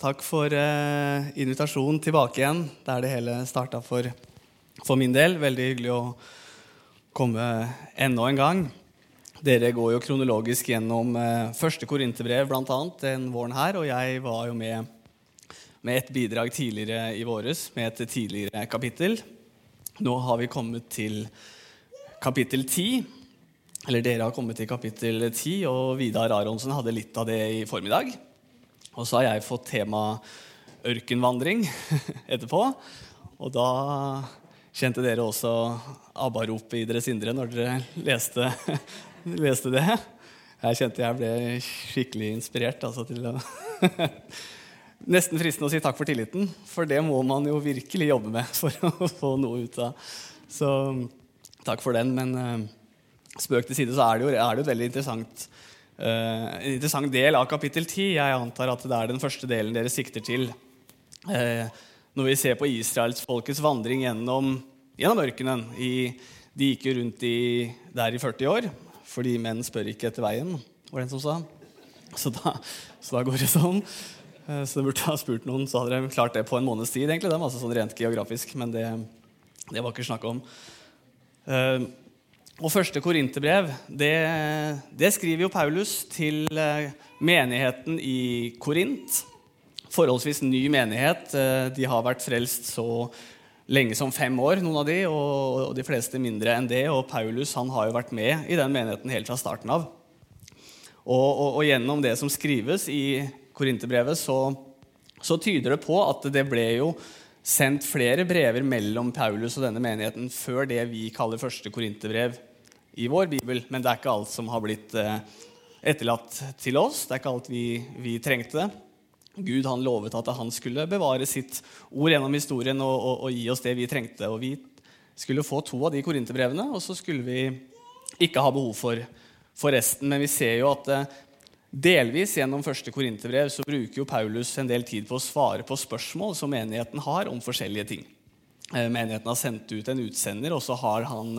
Takk for eh, invitasjonen tilbake igjen, der det hele starta for, for, min del. Veldig hyggelig å komme enda en gang. Dere går jo kronologisk gjennom eh, første korinterbrev bl.a. den våren her, og jeg var jo med med et bidrag tidligere i våres med et tidligere kapittel. Nå har vi kommet til kapittel 10. Eller dere har kommet til kapittel 10, og Vidar Aronsen hadde litt av det i formiddag. Og så har jeg fått tema ørkenvandring etterpå. Og da kjente dere også ABBA-ropet i deres indre når dere leste, leste, det. Jeg kjente jeg ble skikkelig inspirert altså, til å Nesten fristende å si takk for tilliten, for det må man jo virkelig jobbe med for å få noe ut av. Så takk for den. Men uh, spøk til side så er det jo, er det et veldig interessant en interessant del av kapittel 10. Jeg antar at det er den første delen dere sikter til. Uh, når vi ser på israelsfolkets vandring gjennom, gjennom ørkenen i, De gikk jo rundt i, der i 40 år, fordi menn spør ikke etter veien, var det en som sa. Så da, så da går det sånn. Uh, så det burde ha spurt noen, så hadde de klart det på en måneds tid. egentlig, dem, altså sånn rent geografisk, Men det, det var ikke snakk om. Og første korinterbrev det, det, skriver jo Paulus til eh, menigheten i Korint. Forholdsvis ny menighet. Eh, de har vært frelst så lenge som fem år, noen av de, og de fleste mindre enn det. Og Paulus han har jo vært med i den menigheten helt fra starten av. Og, og, og gjennom det som skrives i Korinterbrevet, så, så tyder det på at det ble jo sendt flere brever mellom Paulus og denne menigheten før det vi kaller første korinterbrev i vår bibel, men det er ikke alt som har blitt eh, etterlatt til oss. Det er ikke alt vi, vi trengte. Gud han lovet at han skulle bevare sitt ord gjennom historien og, og, og, gi oss det vi trengte. Og Vi skulle få to av de korinterbrevene, og så skulle vi ikke ha behov for, for resten. Men vi ser jo at eh, delvis gjennom første korinterbrev så bruker jo Paulus en del tid på å svare på spørsmål som menigheten har om forskjellige ting. Eh, menigheten har sendt ut en utsender, og så har han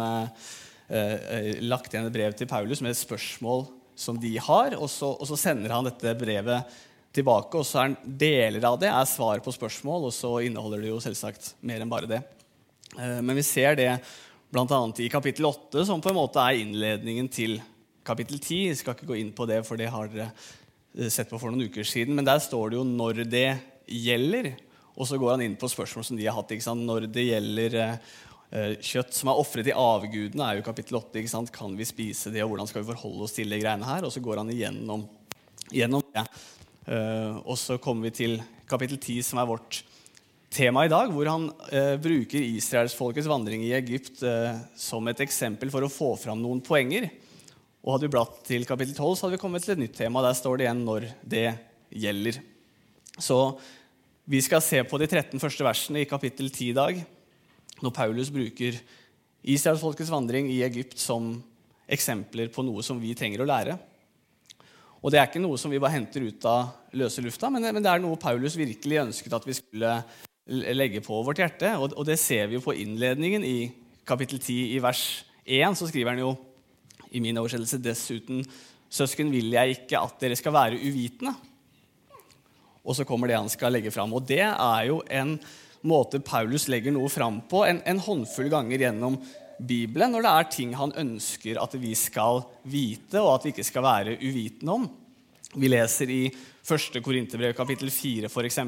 Eh, eh, lagt igjen et brev til Paulus med et spørsmål som de har, og så, og så sender han dette brevet tilbake. og så er Deler av det er svar på spørsmål, og så inneholder det jo selvsagt mer enn bare det. Eh, men vi ser det bl.a. i kapittel 8, som på en måte er innledningen til kapittel 10. Jeg skal ikke gå inn på det, for det har dere sett på for noen uker siden. Men der står det jo når det gjelder. Og så går han inn på spørsmål som de har hatt. Når det gjelder Eh, kjøtt som er ofret til avgudene, er jo kapittel 8. ikke sant? Kan vi spise det, og hvordan skal vi forholde oss til de greiene her? Og så går han igjennom, igjennom det. Uh, og så kommer vi til kapittel 10, som er vårt tema i dag, hvor han uh, bruker israelsfolkets vandring i Egypt uh, som et eksempel for å få fram noen poenger. Og hadde vi blatt til kapittel 12, så hadde vi kommet til et nytt tema. Der står det igjen når det gjelder. Så vi skal se på de 13 første versene i kapittel 10 i dag når Paulus bruker israelsfolkets vandring i Egypt som eksempler på noe som vi trenger å lære. Og Det er ikke noe som vi bare henter ut av løse lufta, men det, er noe Paulus virkelig ønsket at vi skulle legge på vårt hjerte. Og, det ser vi jo på innledningen i kapittel 10 i vers 1. Så skriver han jo i min oversettelse dessuten Søsken, vil jeg ikke at dere skal være uvitende. Og så kommer det han skal legge fram. Og det er jo en måte Paulus legger noe fram på en, en, håndfull ganger gjennom Bibelen når det er ting han ønsker at vi skal vite, og at vi ikke skal være uvitende om. Vi leser i 1. Korinterbrev kapittel 4 f.eks.: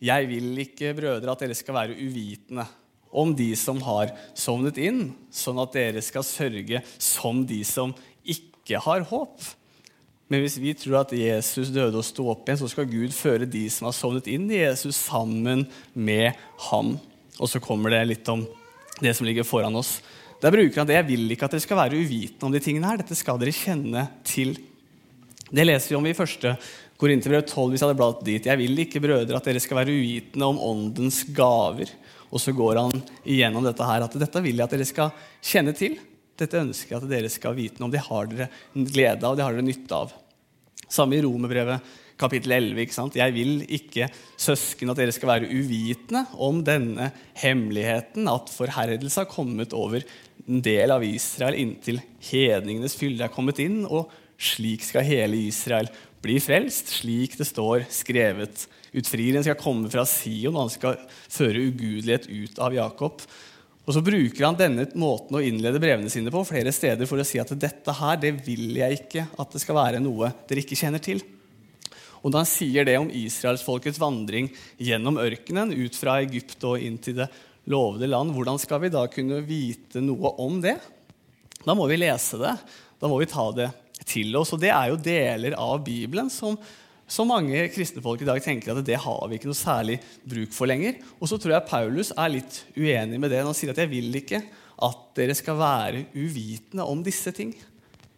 Jeg vil ikke, brødre, at dere skal være uvitende om de som har sovnet inn, sånn at dere skal sørge som de som ikke har håp. Men hvis vi tror at Jesus døde og sto opp igjen, så skal Gud føre de som har sovnet inn i Jesus, sammen med ham. Og så kommer det litt om det som ligger foran oss. Der bruker han det. Jeg vil ikke at dere skal være uvitende om de tingene her. Dette skal dere kjenne til. Det leser vi om i første Korinterbrev 12. hvis jeg hadde bladd dit. Jeg vil ikke, brødre, at dere skal være uvitende om åndens gaver. Og så går han igjennom dette her, at dette vil jeg at dere skal kjenne til. Dette ønsker jeg at dere skal vite om. Det har dere glede av, det har dere nytte av. Samme i Romerbrevet kapittel 11. ikke sant? Jeg vil ikke, søsken, at dere skal være uvitende om denne hemmeligheten, at forherdelse har kommet over en del av Israel inntil hedningenes fylde er kommet inn, og slik skal hele Israel bli frelst, slik det står skrevet. Utfrieren skal komme fra Sion, og han skal føre ugudelighet ut av Jakob. Og Så bruker han denne måten å innlede brevene sine på flere steder for å si at dette her, det vil jeg ikke at det skal være noe dere ikke kjenner til. Og da han sier det om israelsfolkets vandring gjennom ørkenen, ut fra Egypt og inn til det lovede land, hvordan skal vi da kunne vite noe om det? Da må vi lese det. Da må vi ta det til oss. Og det er jo deler av Bibelen som så mange kristne folk i dag tenker at det har vi ikke noe særlig bruk for lenger. Og så tror jeg Paulus er litt uenig med det. Han sier at 'jeg vil ikke at dere skal være uvitende om disse ting'.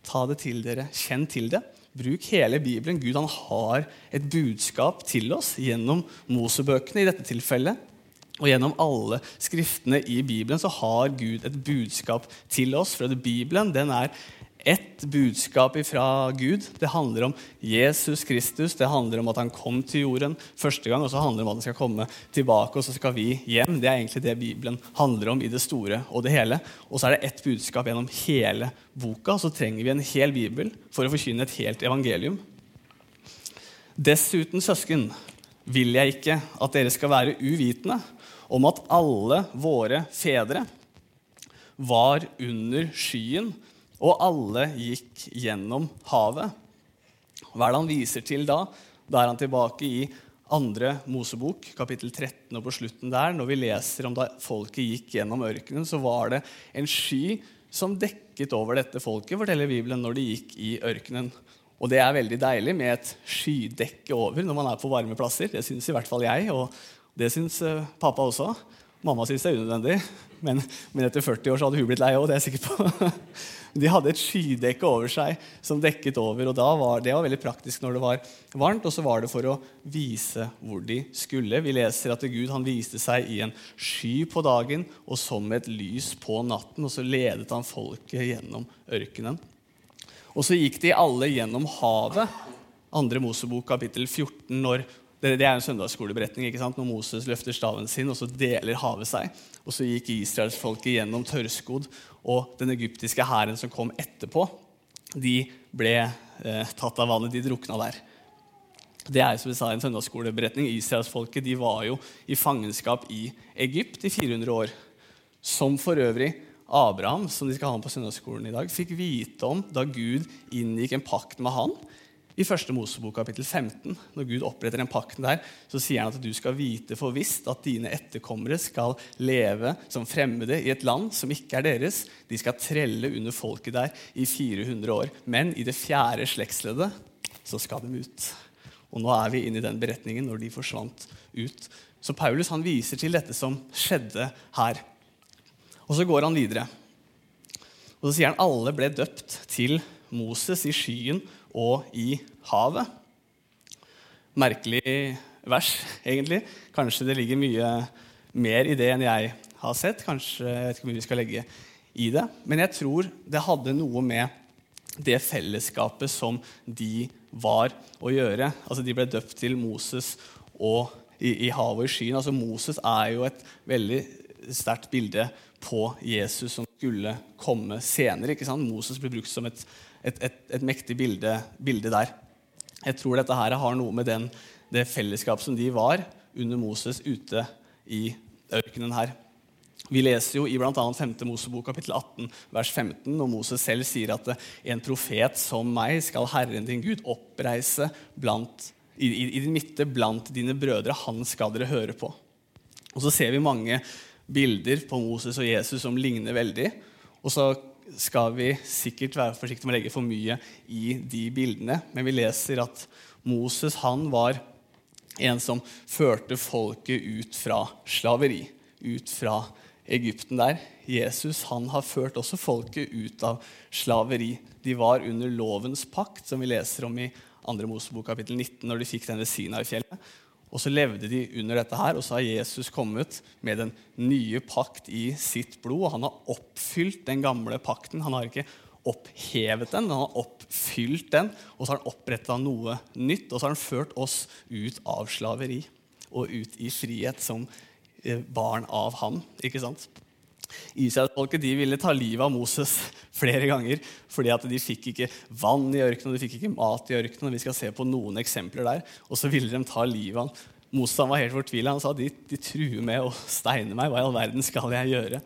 Ta det til dere. Kjenn til det. Bruk hele Bibelen. Gud han har et budskap til oss gjennom Mosebøkene i dette tilfellet. Og gjennom alle skriftene i Bibelen så har Gud et budskap til oss. For Bibelen den er ett budskap fra Gud. Det handler om Jesus Kristus. Det handler om at han kom til jorden første gang, og så handler det om at han skal komme tilbake, og så skal vi hjem. Det er egentlig det Bibelen handler om i det store og det hele. Og så er det ett budskap gjennom hele boka, og så trenger vi en hel bibel for å forkynne et helt evangelium. Dessuten, søsken, vil jeg ikke at dere skal være uvitende om at alle våre fedre var under skyen og alle gikk gjennom havet. Hva er det han viser til da? Da er han tilbake i andre Mosebok, kapittel 13, og på slutten der, når vi leser om da folket gikk gjennom ørkenen, så var det en sky som dekket over dette folket, forteller Bibelen, når de gikk i ørkenen. Og det er veldig deilig med et skydekke over når man er på varme plasser. Det syns i hvert fall jeg, og det syns eh, pappa også. Mamma syns det er unødvendig, men, men, etter 40 år så hadde hun blitt lei òg. De hadde et skydekke over seg som dekket over. og var, Det var veldig praktisk når det var varmt, og så var det for å vise hvor de skulle. Vi leser at Gud han viste seg i en sky på dagen og som et lys på natten. Og så ledet han folket gjennom ørkenen. Og så gikk de alle gjennom havet. Andre Mosebok kapittel 14, når det, er en søndagsskoleberetning ikke sant? når Moses løfter staven sin, og så deler havet seg. Og så gikk israelsfolket gjennom tørrskodd, og den egyptiske hæren som kom etterpå, de ble eh, tatt av vannet. De drukna der. Det er som vi sa en søndagsskoleberetning. Israelsfolket de var jo i fangenskap i Egypt i 400 år. Som for øvrig Abraham, som de skal ha med på søndagsskolen i dag, fikk vite om da Gud inngikk en pakt med han i første Mosebok kapittel 15, når Gud oppretter den pakten der, så sier han at du skal vite for visst at dine etterkommere skal leve som fremmede i et land som ikke er deres. De skal trelle under folket der i 400 år. Men i det fjerde slektsleddet så skal de ut. Og nå er vi inne i den beretningen når de forsvant ut. Så Paulus han viser til dette som skjedde her. Og så går han videre. Og så sier han alle ble døpt til Moses i skyen og i havet. Merkelig vers, egentlig. Kanskje det ligger mye mer i det enn jeg har sett. Kanskje, jeg vet ikke hvor mye vi skal legge i det. Men jeg tror det hadde noe med det fellesskapet som de var å gjøre. Altså, De ble døpt til Moses og i, i havet og i skyen. Altså, Moses er jo et veldig sterkt bilde på Jesus som skulle komme senere. Moses ble brukt som et et, et, et mektig bilde, bilde, der. Jeg tror dette her har noe med den, det fellesskap som de var under Moses ute i ørkenen her. Vi leser jo i bl.a. 5. Mosebok kapittel 18 vers 15 når Moses selv sier at en profet som meg skal Herren din Gud oppreise blant, i, i, i din midte blant dine brødre. Han skal dere høre på. Og Så ser vi mange bilder på Moses og Jesus som ligner veldig. Og så skal vi sikkert være forsiktige med å legge for mye i de bildene. Men vi leser at Moses han var en som førte folket ut fra slaveri. Ut fra Egypten der. Jesus han har ført også folket ut av slaveri. De var under lovens pakt, som vi leser om i 2. Mosebok kapittel 19, når de fikk denne Sinai-fjellet. Og så levde de under dette her, og så har Jesus kommet med den nye pakt i sitt blod. og Han har oppfylt den gamle pakten. Han har ikke opphevet den, men han har oppfylt den. Og så har han oppretta noe nytt, og så har han ført oss ut av slaveri og ut i frihet som eh, barn av ham. ikke sant? Israelsfolket ville ta livet av Moses flere ganger fordi at de fikk ikke vann i ørkenen og de fikk ikke mat i ørkenen. Vi skal se på noen eksempler der. Og så ville de ta livet av ham. Moses var helt fortvila. Han sa de, de truer med å steine meg. Hva i all verden skal jeg gjøre?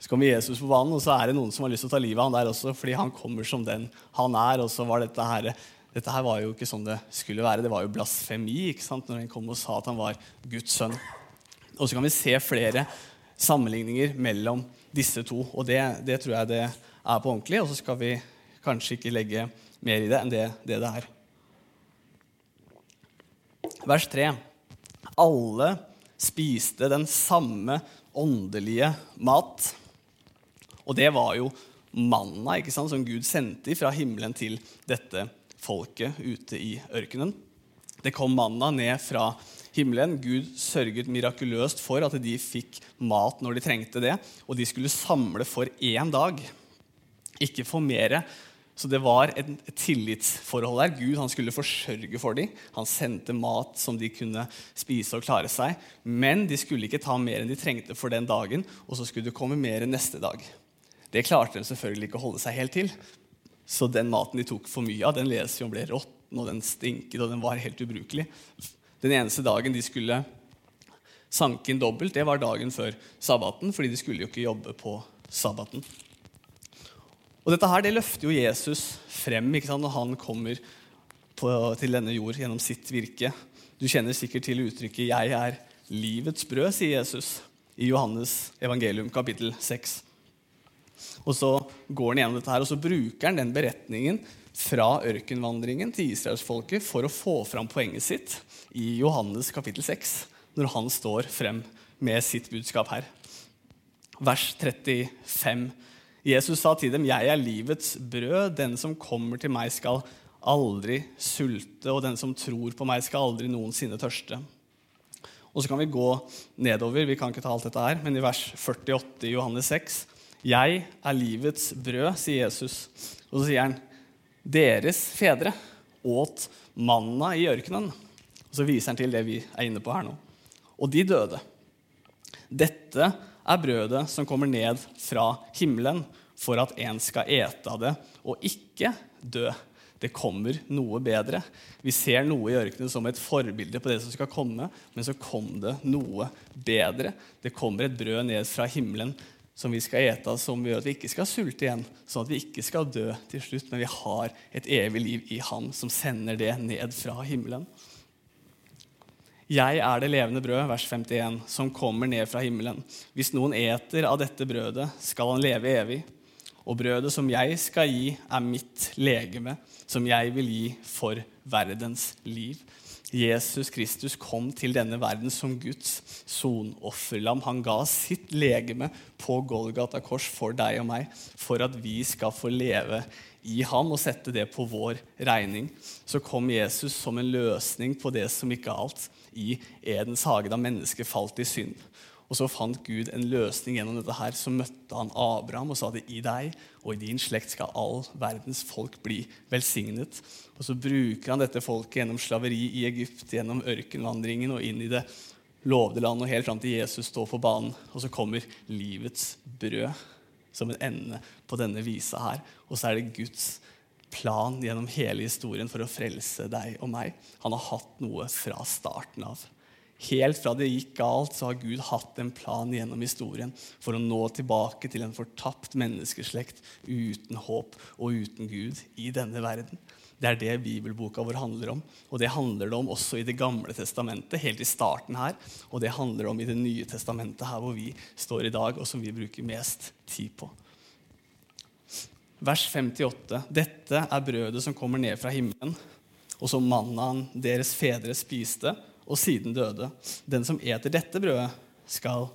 Så kommer Jesus på banen, og så er det noen som har lyst til å ta livet av han der også, fordi han kommer som den han er. Og så var dette her, dette her var jo ikke sånn det skulle være. Det var jo blasfemi ikke sant? når han kom og sa at han var Guds sønn. Og så kan vi se flere sammenligninger mellom disse to. Og det, det, tror jeg det er på ordentlig. Og så skal vi kanskje ikke legge mer i det enn det det, det er. Vers 3. Alle spiste den samme åndelige mat. Og det var jo manna ikke sant, som Gud sendte fra himmelen til dette folket ute i ørkenen. Det kom manna ned fra himmelen. Gud sørget mirakuløst for at de fikk mat når de trengte det. Og de skulle samle for én dag, ikke for mere. Så det var et, tillitsforhold der. Gud skulle forsørge for dem. Han sendte mat som de kunne spise og klare seg. Men de skulle ikke ta mer enn de trengte for den dagen, og så skulle det komme mer neste dag. Det klarte de selvfølgelig ikke å holde seg helt til. Så den maten de tok for mye av, den leser vi om ble råtten, og den stinket, og den var helt ubrukelig. Den eneste dagen de skulle sanke inn dobbelt, det var dagen før sabbaten, fordi de skulle jo ikke jobbe på sabbaten. Og Dette her, det løfter jo Jesus frem ikke sant, når han kommer på, til denne jord gjennom sitt virke. Du kjenner sikkert til uttrykket 'Jeg er livets brød', sier Jesus i Johannes evangelium kapittel 6. Og Så går han gjennom dette her, og så bruker han den beretningen fra ørkenvandringen til israelsfolket for å få fram poenget sitt i Johannes kapittel 6, når han står frem med sitt budskap her. Vers 35. Jesus sa til dem, 'Jeg er livets brød. Den som kommer til meg, skal aldri sulte, og den som tror på meg, skal aldri noensinne tørste.' Og så kan vi gå nedover. Vi kan ikke ta alt dette her, men i vers 48 i Johannes 6 'Jeg er livets brød', sier Jesus. Og så sier han, 'Deres fedre åt manna i ørkenen'. Og Så viser han til det vi er inne på her nå. Og de døde. Dette er brødet som kommer ned fra himmelen for at en skal ete av det og ikke dø. Det kommer noe bedre. Vi ser noe i ørkenen som et forbilde på det som skal komme, men så kom det noe bedre. Det kommer et brød ned fra himmelen som vi skal ete, som gjør at vi ikke skal sulte igjen, sånn at vi ikke skal dø til slutt, men vi har et evig liv i Han som sender det ned fra himmelen. 'Jeg er det levende brød', vers 51, som kommer ned fra himmelen. Hvis noen eter av dette brødet, skal han leve evig. Og brødet som jeg skal gi, er mitt legeme, som jeg vil gi for verdens liv. Jesus Kristus kom til denne verden som Guds sonofferlam. Han ga sitt legeme på Golgata kors for deg og meg, for at vi skal få leve i ham og sette det på vår regning. Så kom Jesus som en løsning på det som ikke er alt i Edens hage da mennesket falt i synd. Og så fant Gud en løsning gjennom dette her. Så møtte han Abraham og sa det i deg og i din slekt skal all verdens folk bli velsignet. Og så bruker han dette folket gjennom slaveri i Egypt, gjennom ørkenvandringen og inn i det lovde land, og helt fram til Jesus står på banen. Og så kommer livets brød som en ende på denne visa her. Og så er det Guds plan gjennom hele historien for å frelse deg og meg. Han har hatt noe fra starten av. Helt fra det gikk galt, så har Gud hatt en plan gjennom historien for å nå tilbake til en fortapt menneskeslekt uten håp og uten Gud i denne verden. Det er det bibelboka vår handler om. Og det handler det om også i Det gamle testamentet, helt i starten her. Og det handler det om i Det nye testamentet, her hvor vi står i dag, og som vi bruker mest tid på vers 58. Dette er brødet som kommer ned fra himmelen, og som mannaen deres fedre spiste og siden døde. Den som eter dette brødet, skal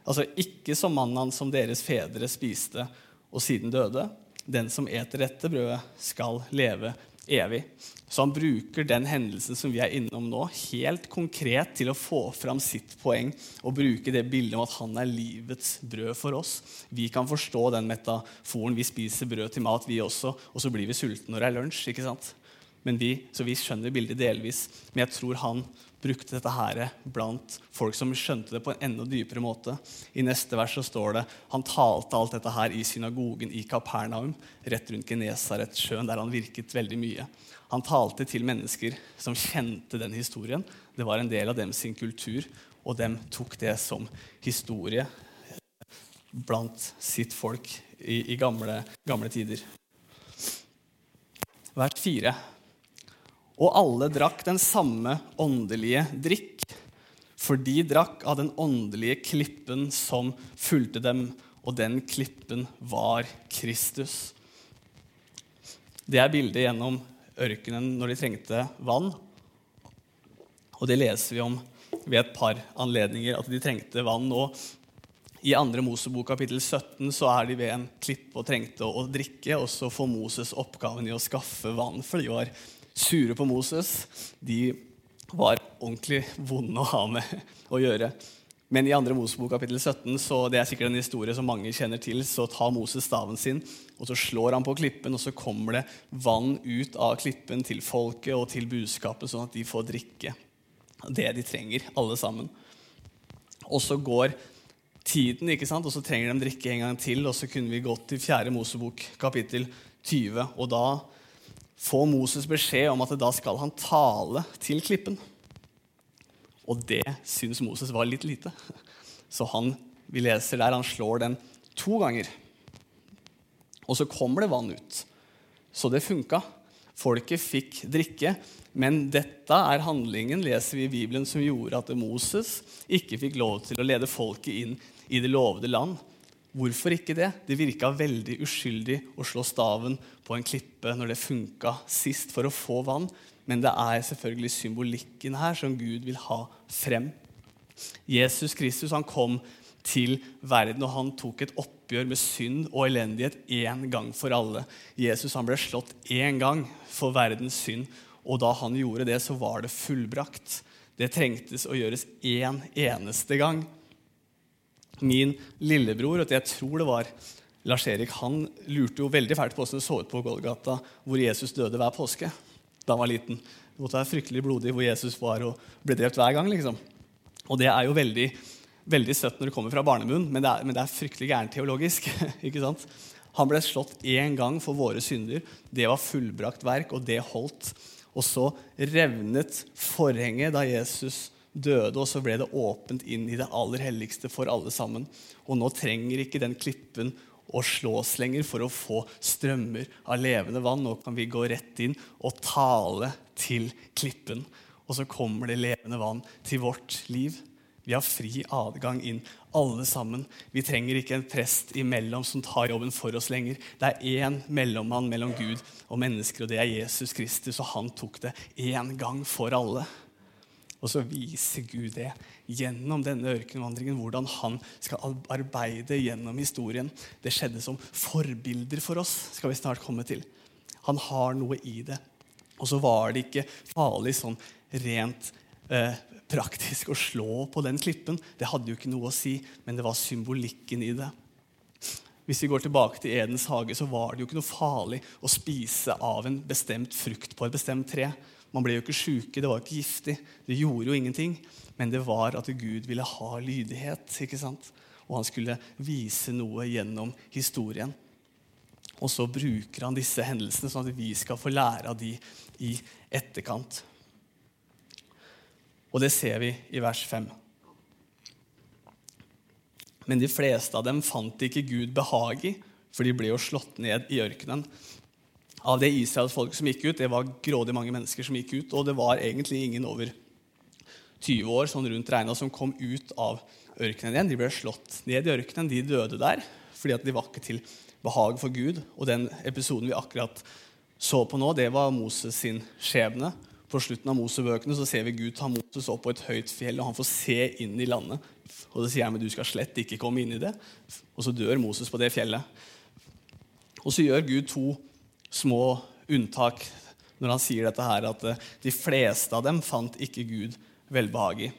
Altså ikke som mannen som deres fedre spiste og siden døde. Den som eter dette brødet, skal leve evig. Så han bruker den hendelsen som vi er innom nå, helt konkret til å få fram sitt poeng og bruke det bildet om at han er livets brød for oss. Vi kan forstå den metaforen. Vi spiser brød til mat, vi også, og så blir vi sultne når det er lunsj. ikke sant? Men vi, så vi skjønner bildet delvis. Men jeg tror han brukte dette her blant folk som skjønte det på en enda dypere måte. I neste vers så står det han talte alt dette her i synagogen i Kapernaum, rett rundt Genesaretsjøen, der han virket veldig mye. Han talte til mennesker som kjente den historien. Det var en del av dem sin kultur, og dem tok det som historie blant sitt folk i, i gamle, gamle tider. Vers 4 og alle drakk den samme åndelige drikk, for de drakk av den åndelige klippen som fulgte dem, og den klippen var Kristus. Det er bildet gjennom ørkenen når de trengte vann. Og det leser vi om ved et par anledninger, at de trengte vann. Og I 2. Mosebok kapittel 17 så er de ved en klippe og trengte å drikke. Og så får Moses oppgaven i å skaffe vann, for de var sure på Moses, de var ordentlig vonde å ha med å gjøre. Men i 2. Mosebok kapittel 17 så det er sikkert en historie som mange kjenner til, så tar Moses staven sin, og så slår han på klippen, og så kommer det vann ut av klippen til folket og til budskapet, sånn at de får drikke det de trenger, alle sammen. Og så går tiden, ikke sant? og så trenger de drikke en gang til. Og så kunne vi gått til 4. Mosebok kapittel 20, og da får Moses beskjed om at da skal han tale til klippen. Og det syns Moses var litt lite. Så han, vi leser der, han slår den to ganger. Og så kommer det vann ut. Så det funka. Folket fikk drikke. Men dette er handlingen leser vi i Bibelen, som gjorde at Moses ikke fikk lov til å lede folket inn i det lovede land. Hvorfor ikke det? Det virka veldig uskyldig å slå staven på en klippe når det funka sist for å få vann, men det er selvfølgelig symbolikken her som Gud vil ha frem. Jesus Kristus han kom til verden, og han tok et oppgjør med synd og elendighet én gang for alle. Jesus han ble slått én gang for verdens synd, og da han gjorde det, så var det fullbrakt. Det trengtes å gjøres én eneste gang min lillebror, og jeg tror det var Lars-Erik, han lurte jo veldig fælt på hvordan det så ut på Golgata, hvor Jesus døde hver påske da han var liten. Det måtte være fryktelig blodig hvor Jesus var og ble drept hver gang. liksom. Og det er jo veldig, veldig søtt når det kommer fra barnemunn, men det er, men det er fryktelig gærent teologisk. ikke sant? Han ble slått én gang for våre synder. Det var fullbrakt verk, og det holdt. Og så revnet forhenget da Jesus døde, og så ble det åpent inn i det aller helligste for alle sammen. Og nå trenger ikke den klippen å slås lenger for å få strømmer av levende vann. Nå kan vi gå rett inn og tale til klippen, og så kommer det levende vann til vårt liv. Vi har fri adgang inn, alle sammen. Vi trenger ikke en prest imellom som tar jobben for oss lenger. Det er én mellommann mellom Gud og mennesker, og det er Jesus Kristus. Og han tok det én gang for alle. Og så viser Gud det gjennom denne ørkenvandringen, hvordan han skal arbeide gjennom historien. Det skjedde som forbilder for oss, skal vi snart komme til. Han har noe i det. Og så var det ikke farlig sånn rent eh, praktisk å slå på den klippen. Det hadde jo ikke noe å si, men det var symbolikken i det. Hvis vi går tilbake til Edens hage, så var det jo ikke noe farlig å spise av en bestemt frukt på et bestemt tre. Man ble jo ikke sjuke, det var ikke giftig. Det gjorde jo ingenting. Men det var at Gud ville ha lydighet. ikke sant? Og han skulle vise noe gjennom historien. Og så bruker han disse hendelsene sånn at vi skal få lære av de i etterkant. Og det ser vi i vers 5. Men de fleste av dem fant ikke Gud behag i, for de ble jo slått ned i ørkenen av det Israels folk som gikk ut. Det var grådig mange mennesker som gikk ut, og det var egentlig ingen over 20 år sånn rundt regna som kom ut av ørkenen igjen. De ble slått ned i ørkenen. De døde der fordi at de var ikke til behag for Gud. Og den episoden vi akkurat så på nå, det var Moses sin skjebne. På slutten av Mosebøkene så ser vi Gud ta Moses opp på et høyt fjell, og han får se inn i landet. Og det sier jeg, men du skal slett ikke komme inn i det. Og så dør Moses på det fjellet. Og så gjør Gud to små unntak når han sier dette her, at eh, de fleste av dem fant ikke Gud velbehag i.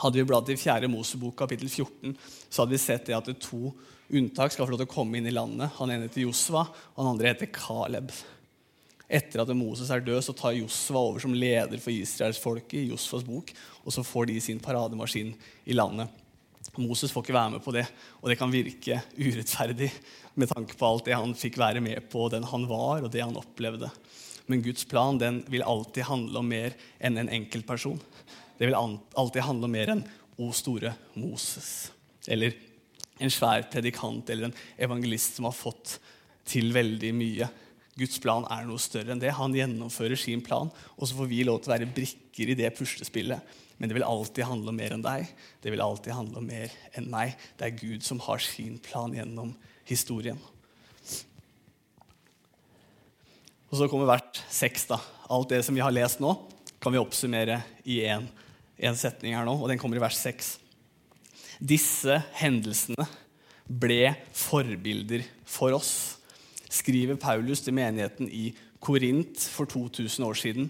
Hadde vi bladd i 4. Mosebok kapittel 14, så hadde vi sett det at det to unntak skal få lov til å komme inn i landet. Han ene heter Josva, og han andre heter Kaleb. Etter at Moses er død, så tar Josva over som leder for israelsfolket i Josvas bok, og så får de sin parademaskin i landet. Moses får ikke være med på det, og det kan virke urettferdig med tanke på alt det han fikk være med på, den han var, og det han opplevde. Men Guds plan den vil alltid handle om mer enn en enkeltperson. Det vil alltid handle om mer enn O store Moses. Eller en svær predikant eller en evangelist som har fått til veldig mye. Guds plan er noe større enn det. Han gjennomfører sin plan, og så får vi lov til å være brikker i det puslespillet. Men det vil alltid handle om mer enn deg. Det vil alltid handle om mer enn meg. Det er Gud som har sin plan gjennom historien. Og så kommer hvert seks. da. Alt det som vi har lest nå, kan vi oppsummere i én setning her nå, og den kommer i vers seks. Disse hendelsene ble forbilder for oss, skriver Paulus til menigheten i Korint for 2000 år siden.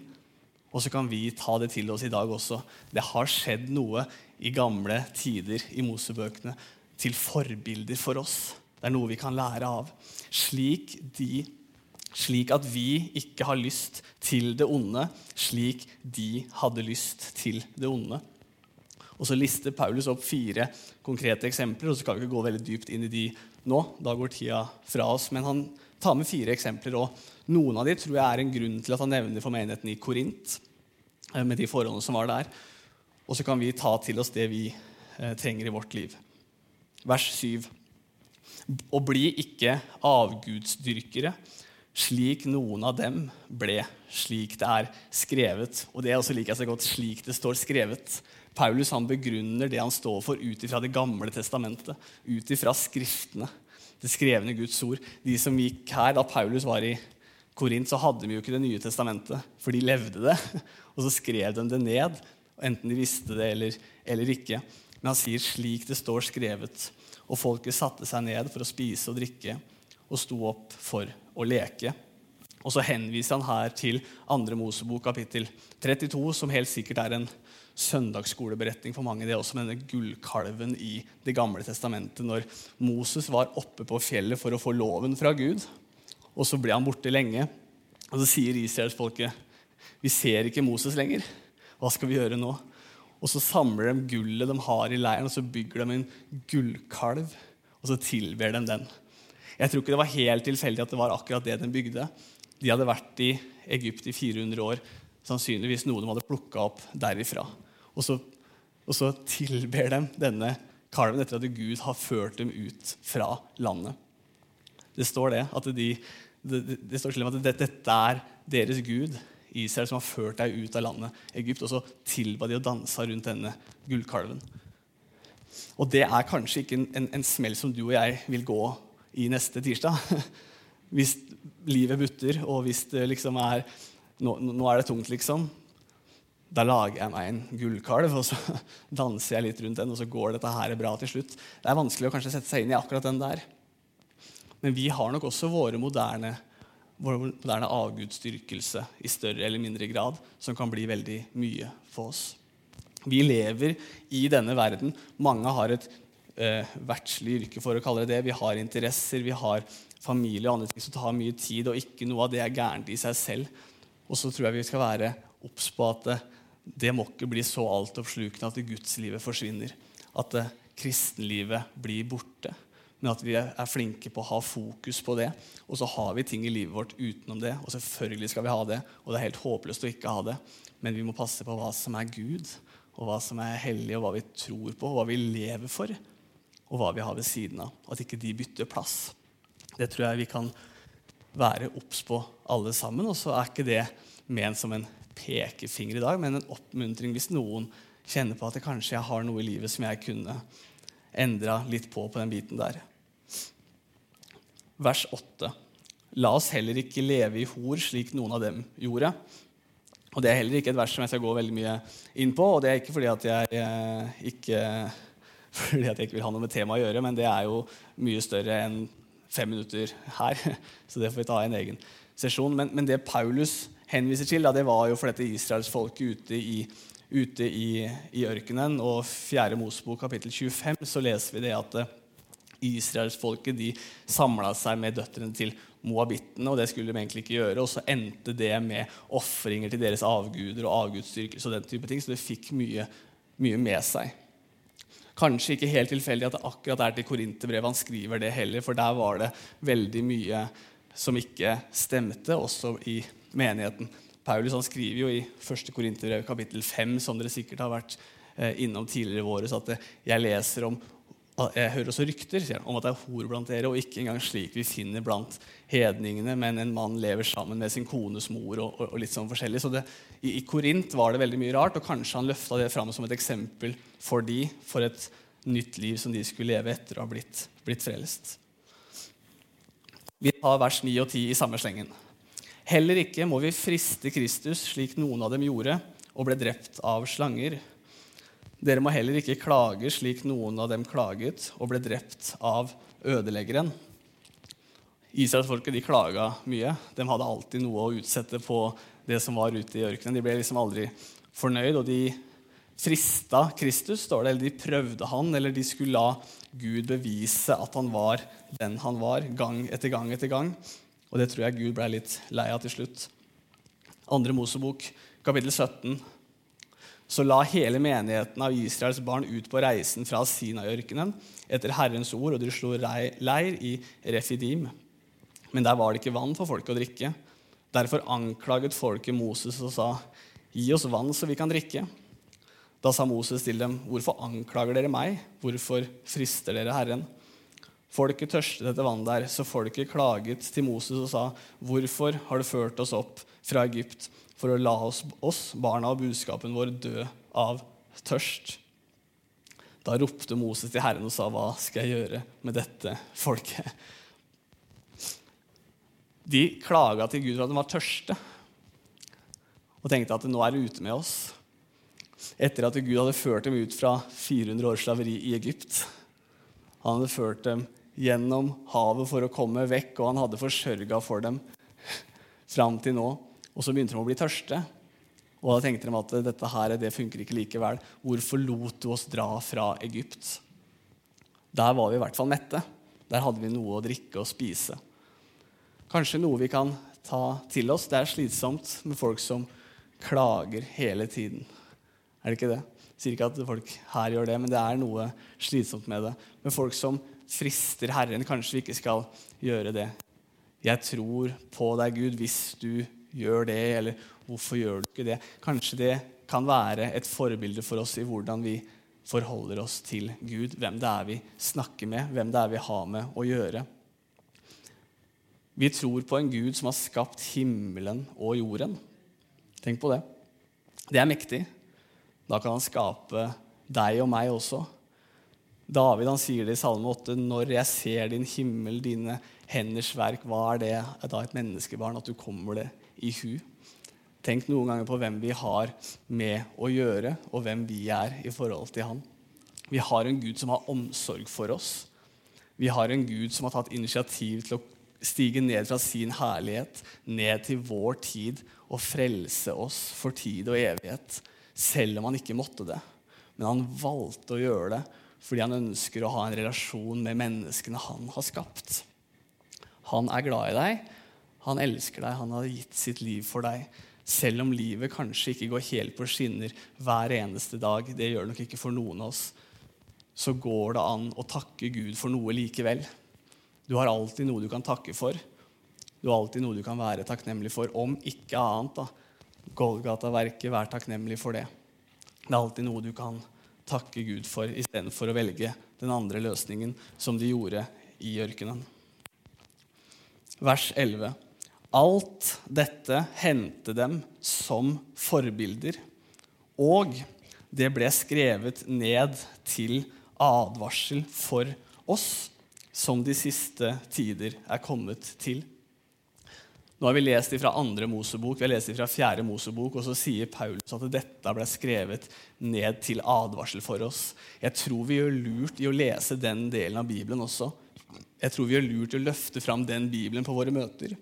Og så kan vi ta det til oss i dag også. Det har skjedd noe i gamle tider i Mosebøkene til forbilder for oss. Det er noe vi kan lære av. Slik, de, slik at vi ikke har lyst til det onde, slik de hadde lyst til det onde. Og så lister Paulus opp fire konkrete eksempler, og så skal vi ikke gå veldig dypt inn i de nå. Da går tida fra oss. Men han tar med fire eksempler, og noen av de tror jeg er en grunn til at han nevner for menigheten i Korint, eh, med de forholdene som var der. Og så kan vi ta til oss det vi eh, trenger i vårt liv. Vers 7. Og bli ikke avgudsdyrkere, slik noen av dem ble, slik det er skrevet. Og det er også så godt slik det står skrevet. Paulus han begrunner det han står for, ut ifra Det gamle testamentet, ut ifra Skriftene, det skrevne Guds ord. De som gikk her da Paulus var i Korint, så hadde de jo ikke Det nye testamentet, for de levde det. Og så skrev de det ned, enten de visste det eller, eller ikke. Men han sier slik det står skrevet. Og folket satte seg ned for å spise og drikke og sto opp for å leke. Og så henviser han her til 2. Mosebok kapittel 32, som helt sikkert er en søndagsskoleberetning for mange. Det er også denne gullkalven i Det gamle testamentet. Når Moses var oppe på fjellet for å få loven fra Gud, og så ble han borte lenge. Og så sier israelsfolket vi ser ikke Moses lenger. Hva skal vi gjøre nå? Og så samler de gullet de har i leiren, og så bygger de en gullkalv. Og så tilber de den. Jeg tror ikke det var helt tilfeldig at det var akkurat det de bygde. De hadde vært i Egypt i 400 år, sannsynligvis noe de hadde plukka opp derifra. Og så, og så tilber de denne kalven etter at Gud har ført dem ut fra landet. Det står det, at de, det, det står til at dette er deres Gud, Israel, som har ført deg ut av landet Egypt. Og så tilba de og dansa rundt denne gullkalven. Og det er kanskje ikke en, en, en, smell som du og jeg vil gå i neste tirsdag. Hvis livet butter, og hvis det liksom er nå, nå er det tungt, liksom da lager jeg meg en gullkalv, og så danser jeg litt rundt den, og så går dette her bra til slutt. Det er vanskelig å kanskje sette seg inn i akkurat den der. Men vi har nok også våre moderne, moderne avgudsdyrkelse i større eller mindre grad, som kan bli veldig mye for oss. Vi lever i denne verden. Mange har et eh, verdslig yrke, for å kalle det det. Vi har interesser, vi har familie og andre ting som tar mye tid, og ikke noe av det er gærent i seg selv. Og så tror jeg vi skal være obs på at det må ikke bli så altoppslukende at gudslivet forsvinner. At det, kristenlivet blir borte. Men at vi er flinke på å ha fokus på det. Og så har vi ting i livet vårt utenom det. Og selvfølgelig skal vi ha det. Og det er helt håpløst å ikke ha det. Men vi må passe på hva som er Gud, og hva som er hellig, og hva vi tror på, og hva vi lever for, og hva vi har ved siden av. At ikke de bytter plass. Det tror jeg vi kan være obs på alle sammen. Og så er ikke det ment som en pekefinger i dag, men en oppmuntring hvis noen kjenner på at det kanskje jeg har noe i livet som jeg kunne endra litt på på den biten der. Vers 8. La oss heller ikke leve i hor slik noen av dem gjorde. Og Det er heller ikke et vers som jeg skal gå veldig mye inn på. Og det er ikke fordi at jeg eh, ikke, fordi at jeg ikke vil ha noe med temaet å gjøre, men det er jo mye større enn fem minutter her. Så det får vi ta i en egen sesjon. Men, men det Paulus henviser til, da, det var jo for dette israelsfolket ute i, ute i, i ørkenen. Og 4. Mosebok kapittel 25 så leser vi det at eh, israelsfolket de samla seg med døtrene til moabittene, og det skulle de egentlig ikke gjøre. Og så endte det med ofringer til deres avguder og avgudsdyrkelse og den type ting. Så det fikk mye, mye med seg. Kanskje ikke helt tilfeldig at det akkurat er til Korinterbrevet han skriver det heller, for der var det veldig mye som ikke stemte, også i menigheten. Paulus han skriver jo i 1. Korinterbrev kapittel 5, som dere sikkert har vært eh, innom tidligere i så at jeg leser om jeg hører også rykter han, om at det er hor blant dere, og ikke engang slik vi finner blant hedningene, men en mann lever sammen med sin kones mor og, og, og litt sånn forskjellig. Så det, i, i, Korint var det veldig mye rart, og kanskje han løfta det fram som et eksempel for de, for et nytt liv som de skulle leve etter å ha blitt, blitt frelst. Vi tar vers 9 og 10 i samme slengen. Heller ikke må vi friste Kristus slik noen av dem gjorde og ble drept av slanger. Dere må heller ikke klage slik noen av dem klaget og ble drept av ødeleggeren. Israelsfolket de klaga mye. De hadde alltid noe å utsette på det som var ute i ørkenen. De ble liksom aldri fornøyd, og de frista Kristus, står det, eller de prøvde han, eller de skulle la Gud bevise at han var den han var, gang etter gang etter gang. Og det tror jeg Gud ble litt lei av til slutt. Andre Mosebok, kapittel 17, så la hele menigheten av Israels barn ut på reisen fra Sinaiørkenen etter Herrens ord, og de slo leir i Refidim. Men der var det ikke vann for folket å drikke. Derfor anklaget folket Moses og sa, 'Gi oss vann, så vi kan drikke.' Da sa Moses til dem, 'Hvorfor anklager dere meg? Hvorfor frister dere Herren?' Folket tørstet etter vann der, så folket klaget til Moses og sa, 'Hvorfor har du ført oss opp fra Egypt?' for å la oss, oss, barna og budskapen vår, dø av tørst. Da ropte Moses til Herren og sa, 'Hva skal jeg gjøre med dette folket?' De klaga til Gud for at de var tørste, og tenkte at nå er det ute med oss. Etter at Gud hadde ført dem ut fra 400 års slaveri i Egypt. Han hadde ført dem gjennom havet for å komme vekk, og han hadde forsørga for dem fram til nå. Og så begynte de å bli tørste. Og da tenkte de at dette her, det funker ikke likevel. Hvorfor lot du oss dra fra Egypt? Der var vi i hvert fall mette. Der hadde vi noe å drikke og spise. Kanskje noe vi kan ta til oss. Det er slitsomt med folk som klager hele tiden. Er det ikke det? Sier ikke at folk her gjør det, men det er noe slitsomt med det. Men folk som frister Herren. Kanskje vi ikke skal gjøre det. Jeg tror på deg, Gud, hvis du gjør det, eller hvorfor gjør du ikke det? Kanskje det kan være et forbilde for oss i hvordan vi forholder oss til Gud, hvem det er vi snakker med, hvem det er vi har med å gjøre. Vi tror på en Gud som har skapt himmelen og jorden. Tenk på det. Det er mektig. Da kan han skape deg og meg også. David han sier det i Salme 8.: Når jeg ser din himmel, dine henders verk, hva er det da et menneskebarn at du kommer det i hu. Tenk noen ganger på hvem vi har med å gjøre, og hvem vi er i forhold til han. Vi har en Gud som har omsorg for oss. Vi har en Gud som har tatt initiativ til å stige ned fra sin herlighet, ned til vår tid og frelse oss for tid og evighet, selv om han ikke måtte det. Men han valgte å gjøre det fordi han ønsker å ha en relasjon med menneskene han har skapt. Han er glad i deg, han elsker deg, han har gitt sitt liv for deg. Selv om livet kanskje ikke går helt på skinner hver eneste dag, det gjør det nok ikke for noen av oss, så går det an å takke Gud for noe likevel. Du har alltid noe du kan takke for. Du har alltid noe du kan være takknemlig for. Om ikke annet, da. Golgata-verket, vær takknemlig for det. Det er alltid noe du kan takke Gud for istedenfor å velge den andre løsningen som de gjorde i ørkenen. Vers 11. Alt dette hendte dem som forbilder, og det ble skrevet ned til advarsel for oss som de siste tider er kommet til. Nå har vi lest fra andre Mosebok, vi har lest fra fjerde Mosebok, og så sier Paulus at dette ble skrevet ned til advarsel for oss. Jeg tror vi gjør lurt i å lese den delen av Bibelen også. Jeg tror vi gjør lurt i å løfte fram den Bibelen på våre møter.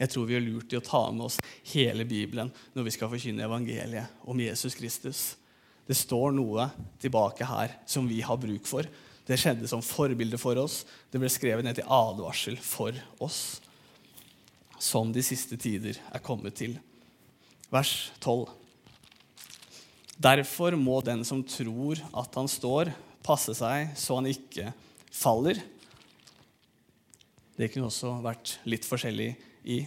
Jeg tror vi gjør lurt i å ta med oss hele Bibelen når vi skal forkynne evangeliet om Jesus Kristus. Det står noe tilbake her som vi har bruk for. Det skjedde som forbilde for oss. Det ble skrevet ned til advarsel for oss. Som de siste tider er kommet til. Vers 12. Derfor må den som tror at han står, passe seg så han ikke faller. Det kunne også vært litt forskjellig i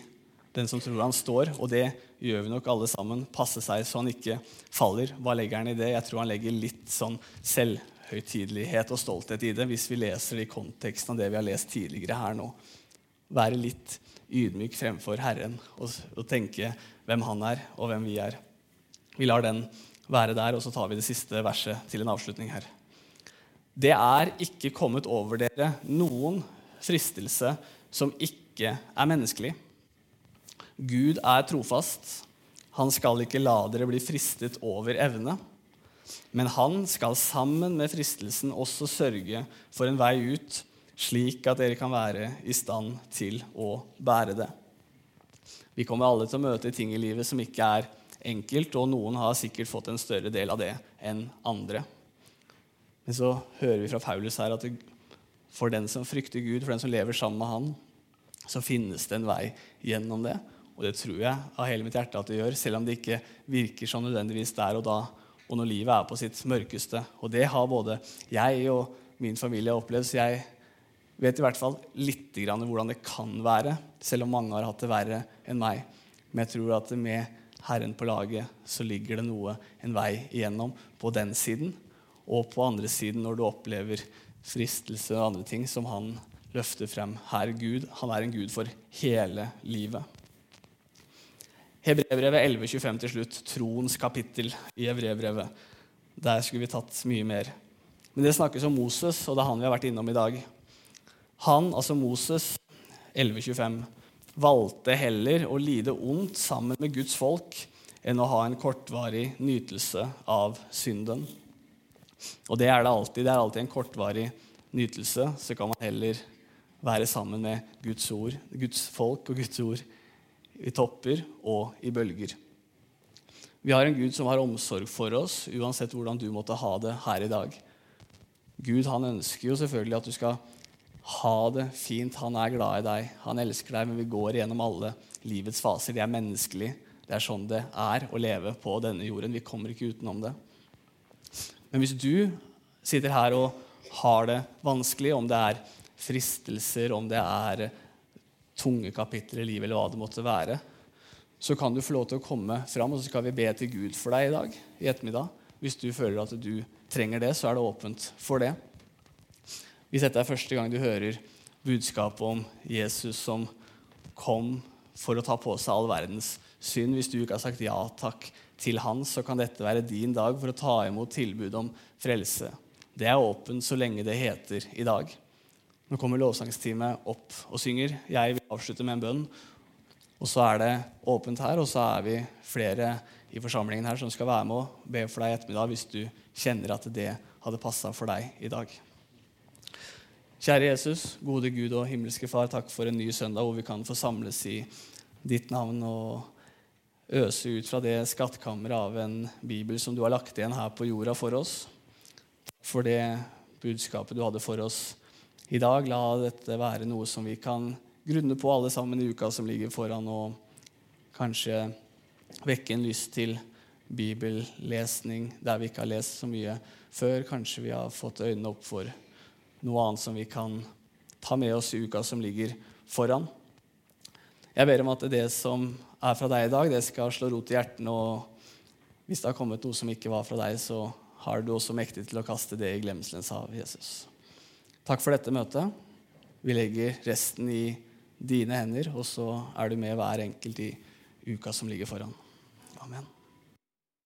den som tror han står, og det gjør vi nok alle sammen. Passe seg så han ikke faller. Hva legger han i det? Jeg tror han legger litt sånn selvhøytidelighet og stolthet i det, hvis vi leser det i konteksten av det vi har lest tidligere her nå. Være litt ydmyk fremfor Herren og, og tenke hvem han er, og hvem vi er. Vi lar den være der, og så tar vi det siste verset til en avslutning her. Det er ikke kommet over dere noen fristelse som ikke er menneskelig. Gud er trofast. Han skal ikke la dere bli fristet over evne. Men han skal sammen med fristelsen også sørge for en vei ut, slik at dere kan være i stand til å bære det. Vi kommer alle til å møte ting i livet som ikke er enkelt, og noen har sikkert fått en større del av det enn andre. Men så hører vi fra Paulus her at for den som frykter Gud, for den som lever sammen med Han, så finnes det en vei gjennom det. Og det tror jeg av hele mitt hjerte at det gjør, selv om det ikke virker sånn nødvendigvis der og da, og når livet er på sitt mørkeste. Og det har både jeg og min familie opplevd, så jeg vet i hvert fall litt hvordan det kan være, selv om mange har hatt det verre enn meg. Men jeg tror at med Herren på laget så ligger det noe, en vei igjennom, på den siden. Og på andre siden, når du opplever fristelse og andre ting som han løfter frem. Her Gud, han er en Gud for hele livet. Hebrevbrevet 11.25 til slutt. Troens kapittel i Hebrevbrevet. Der skulle vi tatt mye mer. Men det snakkes om Moses, og det er han vi har vært innom i dag. Han, altså Moses, 11.25, valgte heller å lide ondt sammen med Guds folk enn å ha en kortvarig nytelse av synden. Og det er det alltid. Det er alltid en kortvarig nytelse. Så kan man heller være sammen med Guds ord, Guds folk og Guds ord i topper og i bølger. Vi har en Gud som har omsorg for oss, uansett hvordan du måtte ha det her i dag. Gud han ønsker jo selvfølgelig at du skal ha det fint. Han er glad i deg, han elsker deg, men vi går gjennom alle livets faser. Det er menneskelig. Det er sånn det er å leve på denne jorden. Vi kommer ikke utenom det. Men hvis du sitter her og har det vanskelig, om det er fristelser, om det er tunge kapitler i livet, eller hva det måtte være, så kan du få lov til å komme fram, og så skal vi be til Gud for deg i dag. i ettermiddag. Hvis du føler at du trenger det, så er det åpent for det. Hvis dette er første gang du hører budskapet om Jesus som kom for å ta på seg all verdens synd, hvis du ikke har sagt ja takk til Han, så kan dette være din dag for å ta imot tilbud om frelse. Det er åpent så lenge det heter i dag. Nå kommer lovsangsteamet opp og synger. Jeg vil avslutte med en bønn. Og så er det åpent her, og så er vi flere i forsamlingen her som skal være med og be for deg i ettermiddag hvis du kjenner at det hadde passa for deg i dag. Kjære Jesus, gode Gud og himmelske Far, takk for en ny søndag hvor vi kan få samles i ditt navn og øse ut fra det skattkammeret av en bibel som du har lagt igjen her på jorda for oss. For det budskapet du hadde for oss i dag. La dette være noe som vi kan grunne på alle sammen i uka som ligger foran, og kanskje vekke en lyst til bibellesning der vi ikke har lest så mye før. Kanskje vi har fått øynene opp for noe annet som vi kan ta med oss i uka som ligger foran. Jeg ber om at det som er fra deg i dag, det skal slå rot i hjertene. Og hvis det har kommet noe som ikke var fra deg, så har du også mektig til å kaste det i glemselens hav, Jesus. Takk for dette møtet. Vi legger resten i dine hender, og så er du med hver enkelt i uka som ligger foran. Amen.